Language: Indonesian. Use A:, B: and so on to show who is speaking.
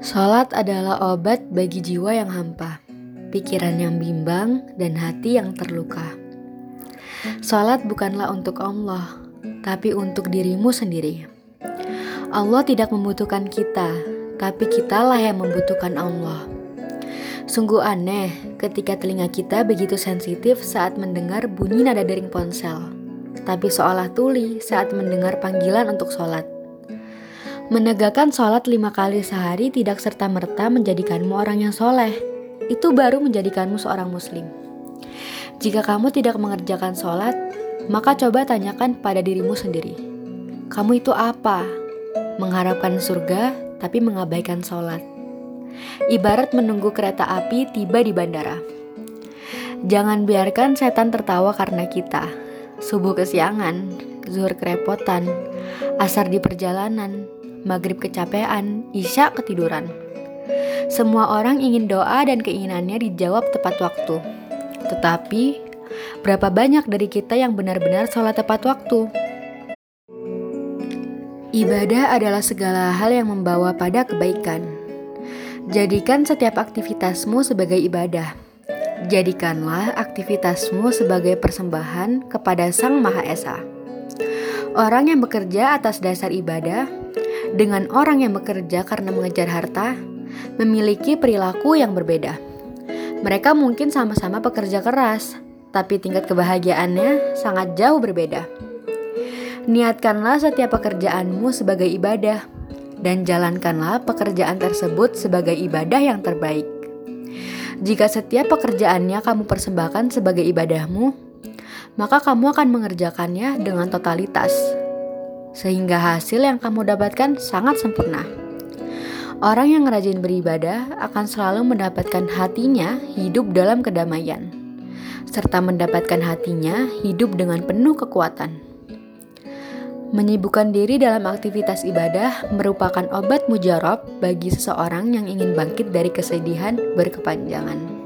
A: Salat adalah obat bagi jiwa yang hampa, pikiran yang bimbang, dan hati yang terluka. Salat bukanlah untuk Allah, tapi untuk dirimu sendiri. Allah tidak membutuhkan kita, tapi kitalah yang membutuhkan Allah. Sungguh aneh ketika telinga kita begitu sensitif saat mendengar bunyi nada dering ponsel, tapi seolah tuli saat mendengar panggilan untuk sholat. Menegakkan sholat lima kali sehari tidak serta-merta menjadikanmu orang yang soleh. Itu baru menjadikanmu seorang muslim. Jika kamu tidak mengerjakan sholat, maka coba tanyakan pada dirimu sendiri. Kamu itu apa? Mengharapkan surga, tapi mengabaikan sholat. Ibarat menunggu kereta api tiba di bandara. Jangan biarkan setan tertawa karena kita. Subuh kesiangan, zuhur kerepotan, asar di perjalanan, maghrib kecapean, isya ketiduran. Semua orang ingin doa dan keinginannya dijawab tepat waktu. Tetapi, berapa banyak dari kita yang benar-benar sholat tepat waktu? Ibadah adalah segala hal yang membawa pada kebaikan. Jadikan setiap aktivitasmu sebagai ibadah. Jadikanlah aktivitasmu sebagai persembahan kepada Sang Maha Esa. Orang yang bekerja atas dasar ibadah dengan orang yang bekerja karena mengejar harta memiliki perilaku yang berbeda. Mereka mungkin sama-sama pekerja keras, tapi tingkat kebahagiaannya sangat jauh berbeda. Niatkanlah setiap pekerjaanmu sebagai ibadah, dan jalankanlah pekerjaan tersebut sebagai ibadah yang terbaik. Jika setiap pekerjaannya kamu persembahkan sebagai ibadahmu, maka kamu akan mengerjakannya dengan totalitas sehingga hasil yang kamu dapatkan sangat sempurna. Orang yang rajin beribadah akan selalu mendapatkan hatinya hidup dalam kedamaian, serta mendapatkan hatinya hidup dengan penuh kekuatan. Menyibukkan diri dalam aktivitas ibadah merupakan obat mujarab bagi seseorang yang ingin bangkit dari kesedihan berkepanjangan.